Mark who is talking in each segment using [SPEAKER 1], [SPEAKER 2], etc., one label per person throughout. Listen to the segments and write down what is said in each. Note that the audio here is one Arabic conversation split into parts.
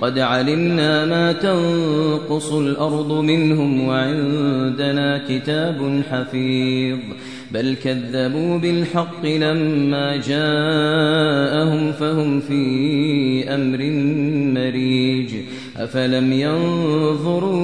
[SPEAKER 1] قد علمنا ما تنقص الأرض منهم وعندنا كتاب حفيظ بل كذبوا بالحق لما جاءهم فهم في أمر مريج أفلم ينظرون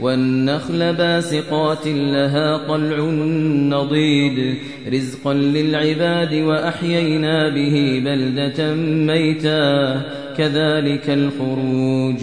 [SPEAKER 1] والنخل باسقات لها قلع نضيد رزقا للعباد وأحيينا به بلدة ميتا كذلك الخروج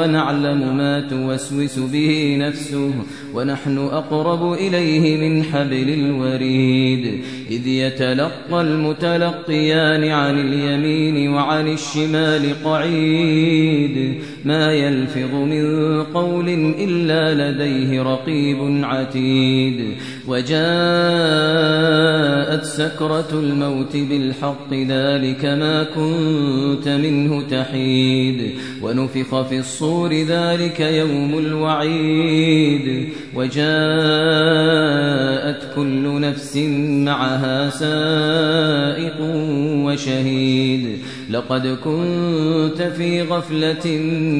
[SPEAKER 1] ونعلم ما توسوس به نفسه ونحن أقرب إليه من حبل الوريد إذ يتلقى المتلقيان عن اليمين وعن الشمال قعيد ما يلفظ من قول إلا لديه رقيب عتيد وجاءت سكرة الموت بالحق ذلك ما كنت منه تحيد ونفخ في الصور القبور ذلك يوم الوعيد وجاءت كل نفس معها سائق وشهيد لقد كنت في غفلة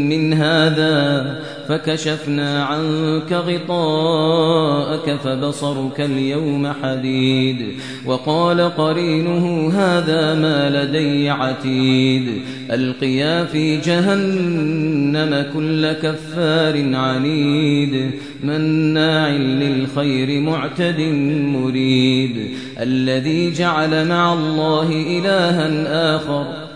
[SPEAKER 1] من هذا فكشفنا عنك غطاءك فبصرك اليوم حديد وقال قرينه هذا ما لدي عتيد القيا في جهنم كل كفار عنيد مناع للخير معتد مريد الذي جعل مع الله إلها آخر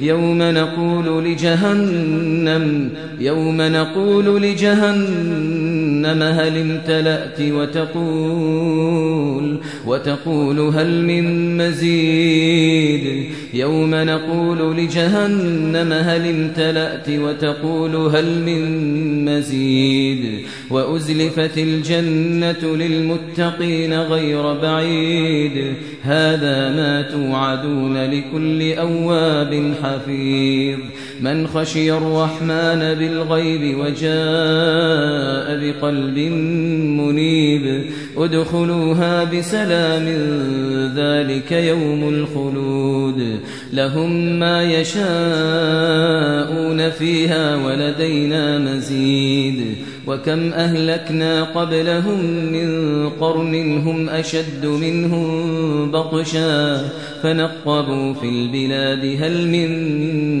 [SPEAKER 1] يوم نقول لجهنم يوم نقول لجهنم جهنم هل امتلأت وتقول وتقول هل من مزيد يوم نقول لجهنم هل امتلأت وتقول هل من مزيد وأزلفت الجنة للمتقين غير بعيد هذا ما توعدون لكل أواب حفيظ من خشي الرحمن بالغيب وجاء بقلب قلب منيب ادخلوها بسلام ذلك يوم الخلود لهم ما يشاءون فيها ولدينا مزيد وكم أهلكنا قبلهم من قرن هم أشد منهم بطشا فنقبوا في البلاد هل من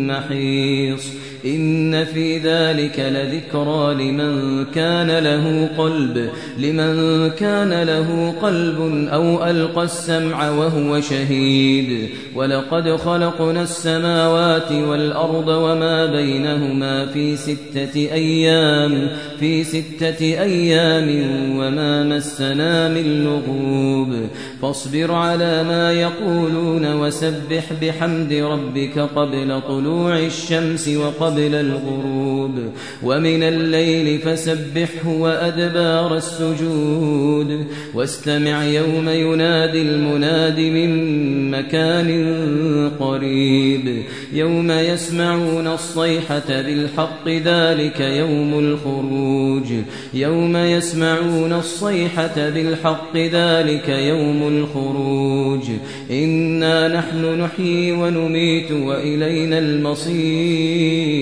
[SPEAKER 1] محيص إن في ذلك لذكرى لمن كان له قلب لمن كان له قلب أو ألقى السمع وهو شهيد ولقد خلقنا السماوات والأرض وما بينهما في ستة أيام في ستة أيام وما مسنا من لغوب فاصبر على ما يقولون وسبح بحمد ربك قبل طلوع الشمس وقبل قبل الغروب ومن الليل فسبحه وأدبار السجود واستمع يوم ينادي المناد من مكان قريب يوم يسمعون الصيحة بالحق ذلك يوم الخروج يوم يسمعون الصيحة بالحق ذلك يوم الخروج إنا نحن نحيي ونميت وإلينا المصير